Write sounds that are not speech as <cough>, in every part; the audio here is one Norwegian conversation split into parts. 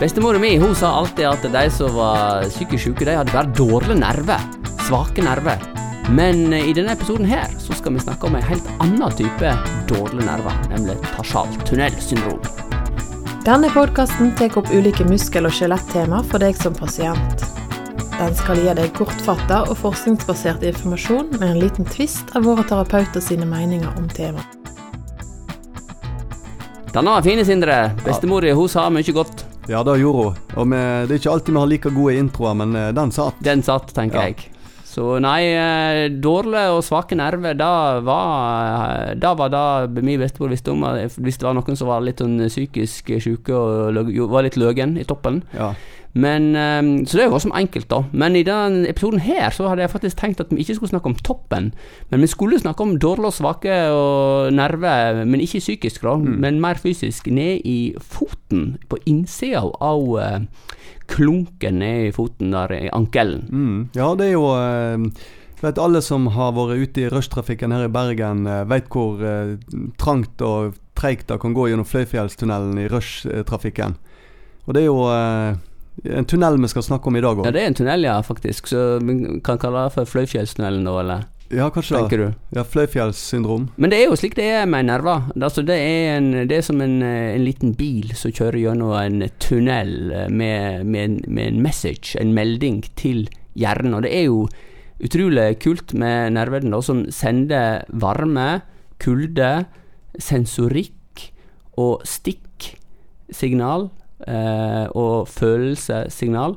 Bestemora mi hun sa alltid at de som var psykisk syke, de hadde bare dårlige nerver. Svake nerver. Men eh, i denne episoden her så skal vi snakke om en helt annen type dårlige nerver, nemlig tarsaltunnelsyndrom. Denne podkasten tar opp ulike muskel- og skjelettema for deg som pasient. Den skal gi deg kortfatta og forskningsbasert informasjon med en liten tvist av våre terapeuter sine meninger om temaet. Denne var fin, Sindre. Bestemora sa mye godt. Ja, det gjorde hun. Og vi, det er ikke alltid vi har like gode introer, men eh, den satt. Den satt, tenker Ja. jeg. Så nei, eh, dårlige og svake nerver, da var Da var det min bestemor visste om. Hvis det var noen som var litt sånn psykisk syke og var litt løgen i toppen. Ja. Men, eh, så det er jo også enkelt, da. Men i denne episoden her så hadde jeg faktisk tenkt at vi ikke skulle snakke om toppen. Men vi skulle snakke om dårlige og svake og nerver, men ikke psykisk, da. Men mer fysisk. Ned i foten, på innsida av eh, klunken ned i foten der, i ankelen. Mm. ja, det er jo eh, Vet alle som har vært ute i rushtrafikken her i Bergen, eh, vet hvor eh, trangt og treigt det kan gå gjennom Fløyfjellstunnelen i rushtrafikken. Og det er jo eh, en tunnel vi skal snakke om i dag Ja, det er en tunnel, ja, faktisk. Så vi kan kalle det for Fløyfjellstunnelen, da, eller? Ja, kanskje det. Du? Ja, Fløyfjellssyndrom. Men det er jo slik det er med nerver. Altså, det, er en, det er som en, eh, en liten bil som kjører gjennom en tunnel eh, med, med, en- med en message, en melding, til hjernen. Og det er jo utrolig kult med nervene, som sender varme, kulde, sensorikk og stikksignal eh, og følelsessignal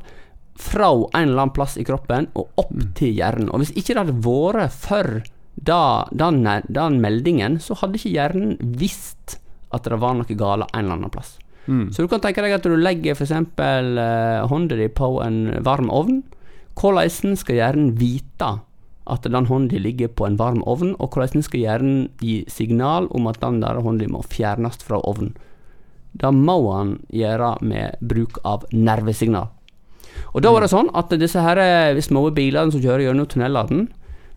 fra en eller annen plass i kroppen og opp til hjernen. Og hvis ikke det hadde vært for da, den, den meldingen, så hadde ikke hjernen visst at det var noe galt en eller annen plass. Mm. Så du kan tenke deg at du legger f.eks. Eh, hånda di på en varm ovn. Hvordan skal hjernen vite at den hånda ligger på en varm ovn, og hvordan skal hjernen gi signal om at den der hånda må fjernes fra ovnen? Det må han gjøre med bruk av nervesignal. Og da var det sånn at disse her eh, små bilene som kjører gjennom tunnelene,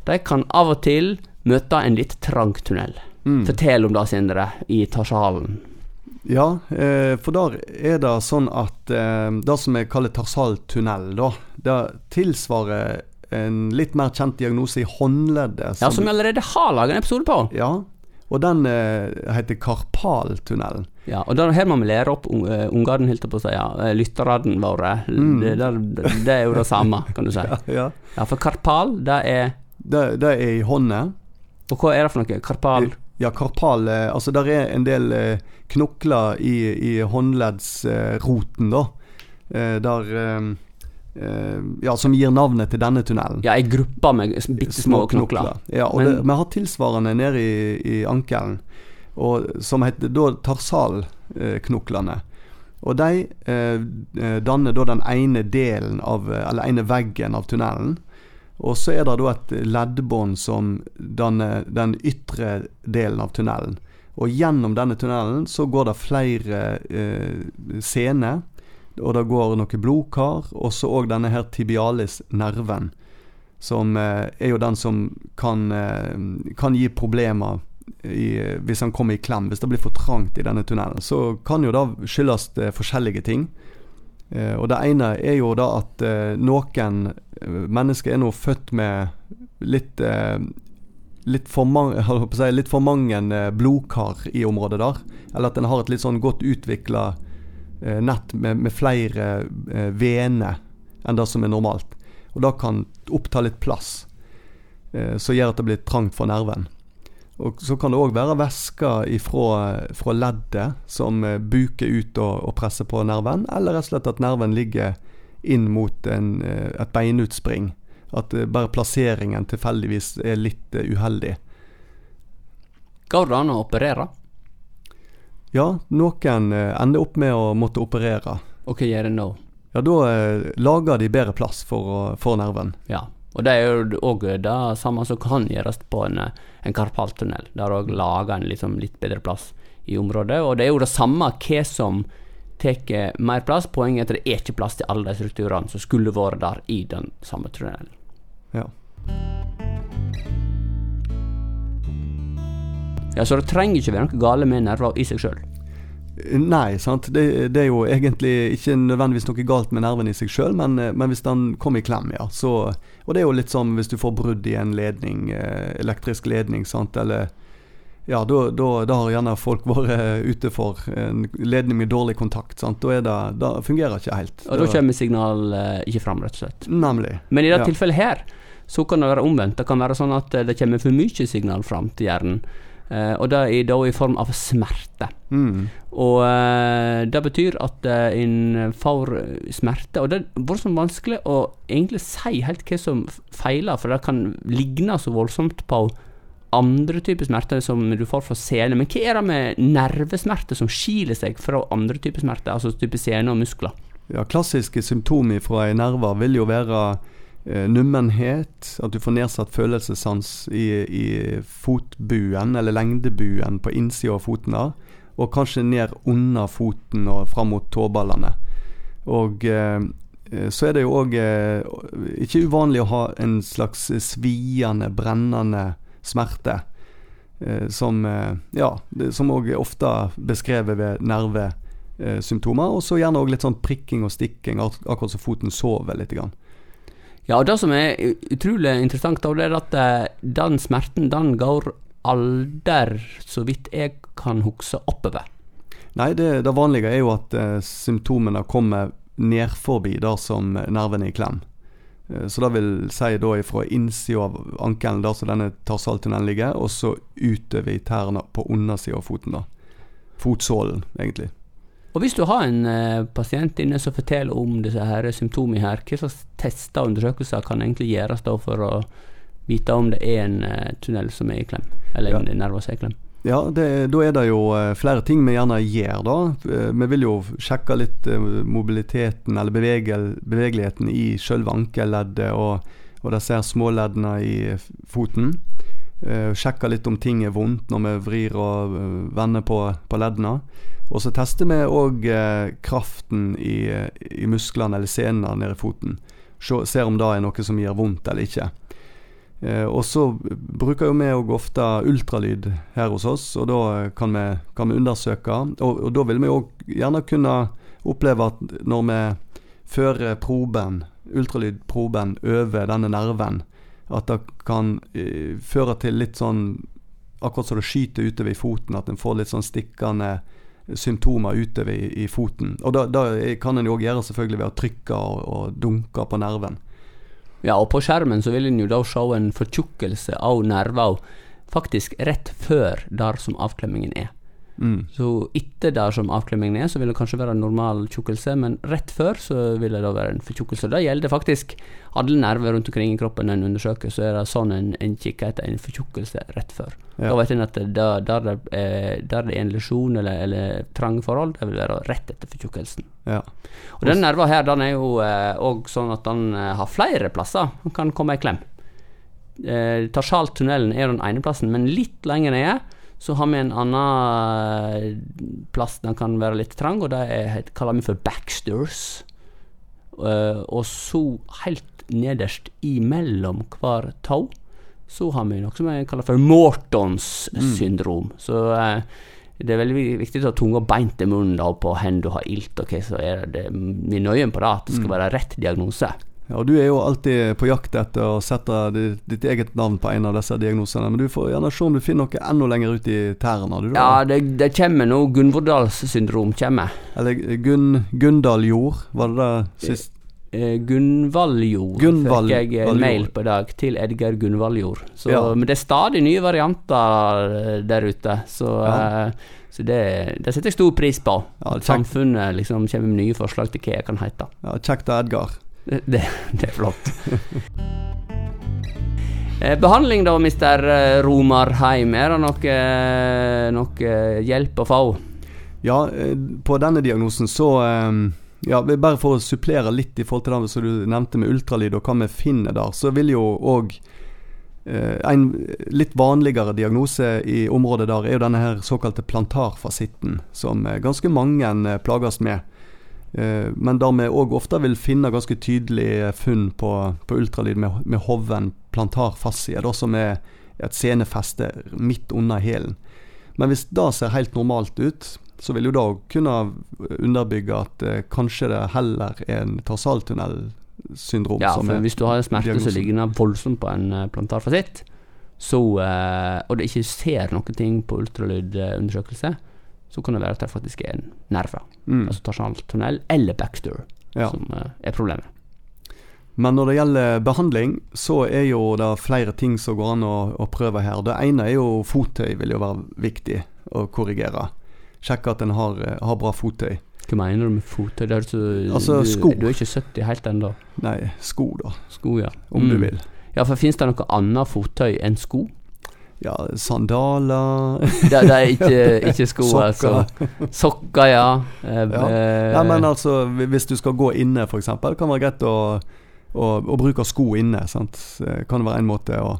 de kan av og til møte en litt trang tunnel. Mm. Fortell om det, Sindre, i Tarsalen. Ja, eh, for der er det sånn at eh, det som jeg kaller tarsaltunnel, da, det tilsvarer en litt mer kjent diagnose i håndleddet. Ja, som vi allerede har laget en episode på. Ja, og den eh, heter karpaltunnelen. Ja, og der, her må vi lære opp un- eh, ungene, holdt jeg på å si, ja, eh, lytterne våre. Mm. Det, det, det er jo det samme, kan du si. <laughs> Ja, ja. Ja, for karpal, det er Det, det er i hånda. Og hva er det for noe? Karpal? Ja, karpal eh, Altså, der er en del eh, knokler i, i håndleddsroten, da. Eh, der eh, eh, Ja, som gir navnet til denne tunnelen. Ja, ei gruppe med bitte små knokler. Ja, og Men- det, vi har tilsvarende nede i, i ankelen, og, som heter da tarsalknoklene. Og de eh, eh, danner da den ene delen av, eller ene veggen av tunnelen. Og så er det da et leddbånd som danner den ytre delen av tunnelen. Og gjennom denne tunnelen så går det flere eh, sener, og det går noe blodkar, og så òg denne her tibialis-nerven, som eh, er jo den som kan, eh, kan gi problemer i, hvis han kommer i klem. Hvis det blir for trangt i denne tunnelen, så kan jo det skyldes eh, forskjellige ting. Eh, og det ene er jo da at eh, noen eh, mennesker er nå født med litt eh, Litt for, mange, si, litt for mange eh, blodkar i området der. Eller at en har et litt sånn godt utvikla eh, nett med, med flere eh, vener enn det som er normalt. Og det kan oppta litt plass, eh, som gjør at det blir trangt for nerven. Og så kan det òg være væske ifra, fra leddet som eh, buker ut og, og presser på nerven, eller rett og slett at nerven ligger inn mot en, eh, et beinutspring. At eh, bare plasseringen tilfeldigvis er litt eh, uheldig. Går det an å operere? Ja, noen eh, ender opp med å måtte operere. Og hva gjør en nå? Ja, da eh, lager de bedre plass for, for nerven. Ja. Og det er jo òg det samme som kan gjøres på en, en karpaltunnel. Der òg lager en liksom litt bedre plass i området. Og det er jo det samme hva som tar mer plass. Poenget er at det er ikke plass til alle de strukturene som skulle vært der i den samme tunnelen. Ja. Ja, Så det trenger ikke være noe gale med nerver i seg sjøl. Nei, sant. Det, det, er jo egentlig ikke nødvendigvis noe galt med nerven i seg sjøl, men, eh, men, hvis den kommer i klem, ja. Så, og det er jo litt sånn hvis du får brudd i en ledning, eh, elektrisk ledning, sant, eller ja, da, har gjerne folk <laughs> vært ute for en ledning med dårlig kontakt. sant? Da, det, da fungerer ikke helt. Og da kommer signal eh, ikke fram, rett og slett? Nemlig. Men i dette ja. tilfellet her, så kan det være omvendt. Det kan være sånn at det kommer for mye signal fram til hjernen. Uh, og det er da i form av smerte. Mm. Og uh, det betyr at uh, en får smerte. Og det er så vanskelig å egentlig si helt hva som feiler, for det kan ligne så voldsomt på andre typer smerter som du får fra sene. Men hva er det med nervesmerter som skiller seg fra andre typer smerter, altså type sene og muskler? Ja, Klassiske symptomer fra ei nerve vil jo være nummenhet, at du får nedsatt følelsessans i, i fotbuen, eller lengdebuen på innsida av foten der, og kanskje ned under foten og fram mot tåballene. Og eh, så er det jo òg eh, ikke uvanlig å ha en slags sviende, brennende smerte. Eh, som eh, ja, som òg ofte beskrevet ved nervesymptomer. Og så gjerne òg litt sånn prikking og stikking, akkurat som foten sover litt. Grann. Ja, og det som er utrolig interessant, da, det er at eh, den smerten den går alder, så vidt jeg kan huske, oppover. Nei, det, det vanlige er jo at eh, symptomene kommer ned forbi der som nervene er i klem. Eh, så det vil si da fra innsida av ankelen, der som denne tarsaltunnelen ligger, og så utover i tærne på undersida av foten. da. Fotsålen, egentlig. Og Hvis du har en uh, pasient inne som forteller om disse her symptomene, her, hva slags tester og undersøkelser kan egentlig gjøres da for å vite om det er en uh, tunnel som er i klem, eller ja. en nerve som er i klem? Ja, det, da er det jo eh, flere ting vi gjerne gjør, da. Eh, vi vil jo sjekke litt eh, mobiliteten eller bevegel, bevegeligheten i selve ankelleddet og, og disse småleddene i foten. Sjekke litt om ting er vondt når vi vrir og vender på, på leddene. Og så tester vi òg kraften i, i, musklene eller senene nede i foten. ser om det er noe som gjør vondt eller ikke. Eh, og så bruker vi òg ofte ultralyd her hos oss, og da kan vi, kan vi undersøke. Og, og, da vil vi òg gjerne kunne oppleve at når vi fører proben, ultralydproben over denne nerven, at det kan eh, føre til litt sånn Akkurat som det skyter utover i foten, at en får litt sånn stikkende symptomer utover i, i foten. Og da, kan en jo gjøre selvfølgelig ved å trykke og, og dunke på nerven. Ja, og på skjermen så vil en jo da se en fortjukkelse av nerver faktisk rett før der som avklemmingen er. Mm. Så etter der som avklemmingen er, så vil det kanskje være en normal tjukkelse, men rett før så vil det da være en fortjukkelse. Det gjelder faktisk alle nerver rundt omkring i kroppen en undersøker, så er det sånn en, en kikker etter en fortjukkelse rett før. Ja. Da vet en at det, der, det er, der det er en lesjon eller, eller trange forhold, det vil være rett etter fortjukkelsen. Ja. Og den nerven her, den er jo òg eh, sånn at den eh, har flere plasser den kan komme i klem. Eh, Tarsaltunnelen er den ene plassen, men litt lenger nede så har vi en annen eh, plass den kan være litt trang, og det er, kaller vi for backsters. Uh, og så helt nederst imellom hver tå, så har vi noe som vi kaller for Mortons mm. syndrom. Mm. Så uh, det er veldig viktig å ha tunga beint i munnen da, på hvor du har ilt, og hva så er det. Vi er nøye på det, at det skal mm. være rett diagnose. Ja, Du er jo alltid på jakt etter å sette ditt, ditt eget navn på en av disse diagnosene. Men du får gjerne se om du finner noe enda lenger ut i tærne. Ja, det, det kommer nå. Gunvordals syndrom kommer. Eller Gun, Gundaljord, var det det sist? Eh, Gunvalljord Gunvald, fikk jeg mail på i dag, til Edgar Gunvalljord. Ja. Men det er stadig nye varianter eh, der ute, så, ja. uh, så det, det, setter jeg stor pris på. Ja, samfunnet liksom kommer med nye forslag til hva jeg kan hete. Ja, Kjekt av Edgar. <laughs> Det, det, er flott. Eh, behandling da, mister eh, Romarheim. Er det noe, eh, noe hjelp å få? Ja, på denne diagnosen så ja, Bare for å supplere litt i forhold til det som du nevnte med ultralyd og hva vi finner der, så vil jo òg en litt vanligere diagnose i området der er jo denne her såkalte plantarfasitten, som ganske mange plages med. Eh, men der vi òg ofte vil finne ganske tydelige funn på, på ultralyd med, med hoven plantar da, som er et senefeste midt under hælen. Men hvis det ser helt normalt ut, så vil jo det kunne underbygge at eh, kanskje det heller er en tarsaltunnelsyndrom. Ja, for hvis du har en smerte som ligner voldsomt på en eh, plantarfasitt, så, eh, og du ikke ser noen ting på ultralydundersøkelse, så kan det være at det faktisk er en nerve, Mm. altså tarsaltunnel eller backdoor, Ja. som eh, er problemet. Men når det gjelder behandling, så er jo det flere ting som går an å, å prøve her. Det ene er jo fottøy, vil jo være viktig å korrigere. Sjekke at en har, eh, har bra fottøy. Hva mener du med fottøy? Det er så, Altså, du, sko. du er ikke 70 helt ennå. Nei, sko, da, Sko, ja. om du Mm. vil. Ja, for finnes det noe annet fottøy enn sko? Ja, sandaler Det, det er ikke, <laughs> ikke sko, Sokker. altså. Sokker, ja. Eh, Ja. Nei, men altså, hvis du skal gå inne, f.eks., det kan være greit å, å, å bruke sko inne. Sant? Kan Det være en måte å,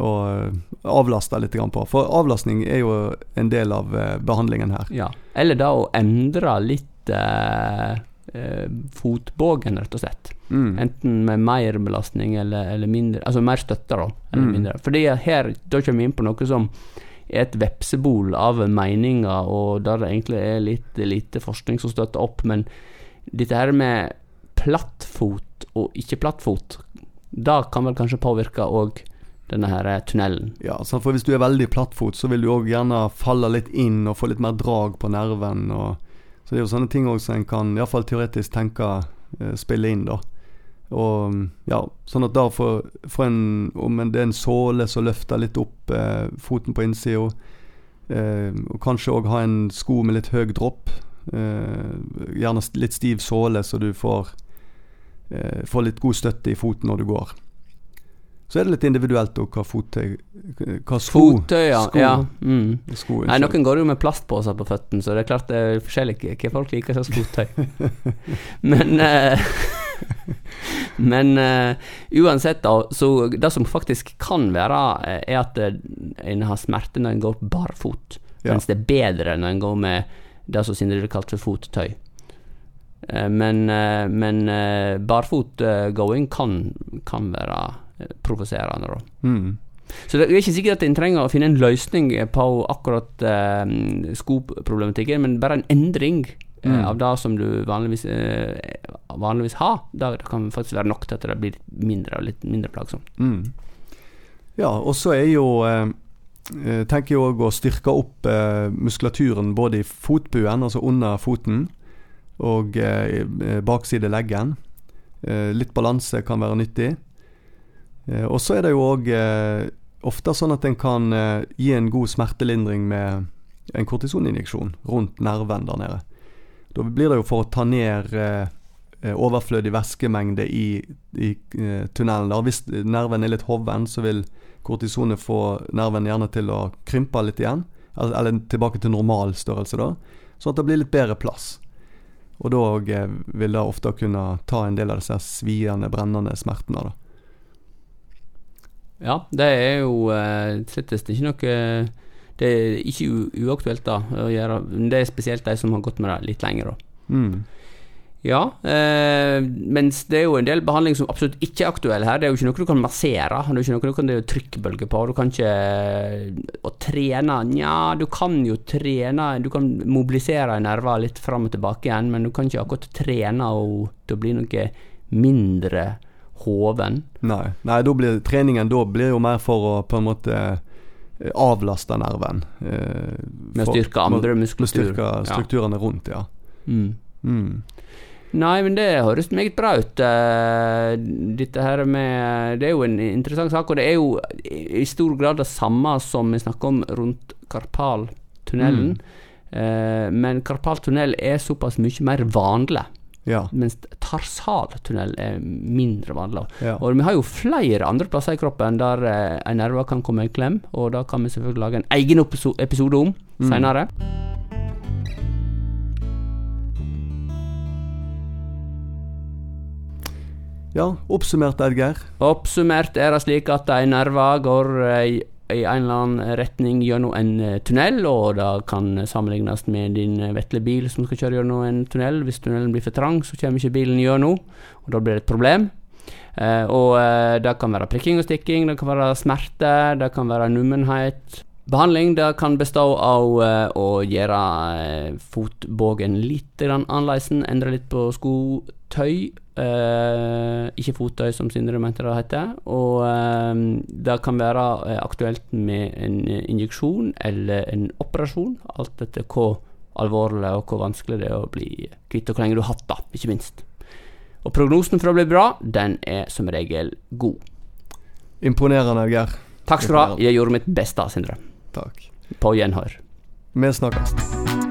å eh, avlaste litt på. For avlastning er jo en del av eh, behandlingen her. Ja. Eller da å endre litt eh, eh, fotbågen, rett og slett. Mm. Enten med mer belastning eller, eller mindre Altså mer støtte, da. Eller Mm. mindre. Fordi her da kommer vi inn på noe som er et vepsebol av meninger, og der det egentlig er litt lite forskning som støtter opp. Men dette her med plattfot og ikke plattfot, da kan vel kanskje påvirke òg denne her tunnelen. Ja, for hvis du er veldig plattfot, så vil du òg gjerne falle litt inn og få litt mer drag på nerven. Og, så det er jo sånne ting også en kan iallfall teoretisk tenke eh, spille inn, da. Og ja, sånn at da for, for en Om det er en såle som løfter litt opp eh, foten på innsida, eh, og kanskje òg ha en sko med litt høy dropp. Eh, gjerne litt stiv såle, så du får, eh, får litt god støtte i foten når du går. Så er det litt individuelt òg hva fottøy Hva sko Fottøy, ja. sko. ja. Mm. sko Nei, noen går jo med plastposer på føttene, så det er klart det er forskjellig hva folk liker som fottøy. <laughs> men uh, <laughs> Men uh, uansett, da, så det som faktisk kan være, eh, er at en har smerte når en går barfot, Ja. mens det er bedre når en går med det som Sindre kalt for fottøy. Men men barfot-going kan, kan være provoserende, da. Mm. Så det er ikke sikkert at en trenger å finne en løsning på akkurat eh, skoproblematikken, men bare en endring eh, Mm. av det som du vanligvis, eh, vanligvis har. Da kan faktisk være nok til at det blir mindre og litt mindre plagsomt. Mm. Ja, og så er jo eh, eh, Tenker jeg òg å styrke opp eh, muskulaturen både i fotbuen, altså under foten, og eh, bakside leggen. Eh, litt balanse kan være nyttig. Eh, og så er det jo òg eh, ofte sånn at en kan eh, gi en god smertelindring med en kortisoninjeksjon rundt nerven der nede. Da blir det jo for å ta ned overflødig væskemengde i, i tunnelen. der. Hvis nerven er litt hoven, så vil kortisonet få nerven gjerne til å krympe litt igjen. Eller, tilbake til normal størrelse, da. Sånn at det blir litt bedre plass. Og da vil det ofte kunne ta en del av disse sviende, brennende smertene. da. Ja, det er jo eh, slettest ikke noe Det er ikke uaktuelt da å gjøre. Det er spesielt de som har gått med det litt lenger. da. Mm. Ja, eh, mens det er jo en del behandling som absolutt ikke er aktuell her. Det er jo ikke noe du kan massere, det er jo ikke noe du kan trykkbølge på. Du kan ikke Å trene Nja, du kan jo trene Du kan mobilisere nerver litt fram og tilbake igjen, men du kan ikke akkurat trene henne til å bli noe mindre hoven. Nei, nei blir, treningen da blir jo mer for å på en måte eh, avlaste nerven. Eh, Med å styrke andre muskulatur. Med å styrke strukturene rundt, ja. Mm. Mm. Nei, men det høres meget bra ut. eh, Dette her med Det er jo en interessant sak, og det er jo i stor grad det samme som vi snakker om rundt Karpaltunnelen. Eh, Men Karpaltunnel er såpass mye mer vanlig, Ja. mens Tarsaltunnel er mindre vanlig. ja. Og vi har jo flere andre plasser i kroppen der eh, en nerve kan komme i klem, og da kan vi selvfølgelig lage en egen episode om Mm. senere. ja, oppsummert, Edgar? Oppsummert er det slik at ei nerve går eh, i, en eller annen retning gjennom en eh, tunnel, og det kan sammenlignes med din eh, vesle bil som skal kjøre gjennom en tunnel. Hvis tunnelen blir for trang, så kommer ikke bilen gjennom, og da blir det et problem. Eh, og eh, det kan være prikking og stikking, det kan være smerte, det kan være nummenhet. Behandling det kan bestå av å gjøre fotbågen litt annerledes, endre litt på skotøy. eh, ikke fottøy, som Sindre mente det heter. Og eh, det kan være eh, aktuelt med en injeksjon eller en operasjon, alt etter hvor alvorlig og hvor vanskelig det er å bli kvitt, og hvor lenge du har hatt det, ikke minst. Og prognosen for å bli bra, den er som regel god. Imponerende, Geir. Takk skal du ha. Jeg gjorde mitt beste, Sindre. Takk. På gjenhør. Vi snakkes.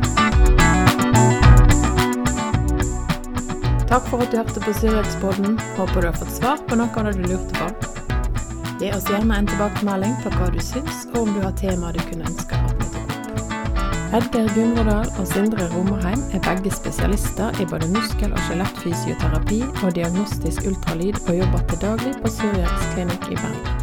Takk for at du hørte på Syriakspodden. Håper du har fått svar på noe av det du lurte på. Gi oss gjerne en tilbakemelding på hva du syns, og om du har temaer du kunne ønske tok opp. Edgeir Gunvordal og Sindre Romerheim er begge spesialister i både muskel- og skjelettfysioterapi og diagnostisk ultralyd, og jobber til daglig på Syriaks klinikk i Bergen.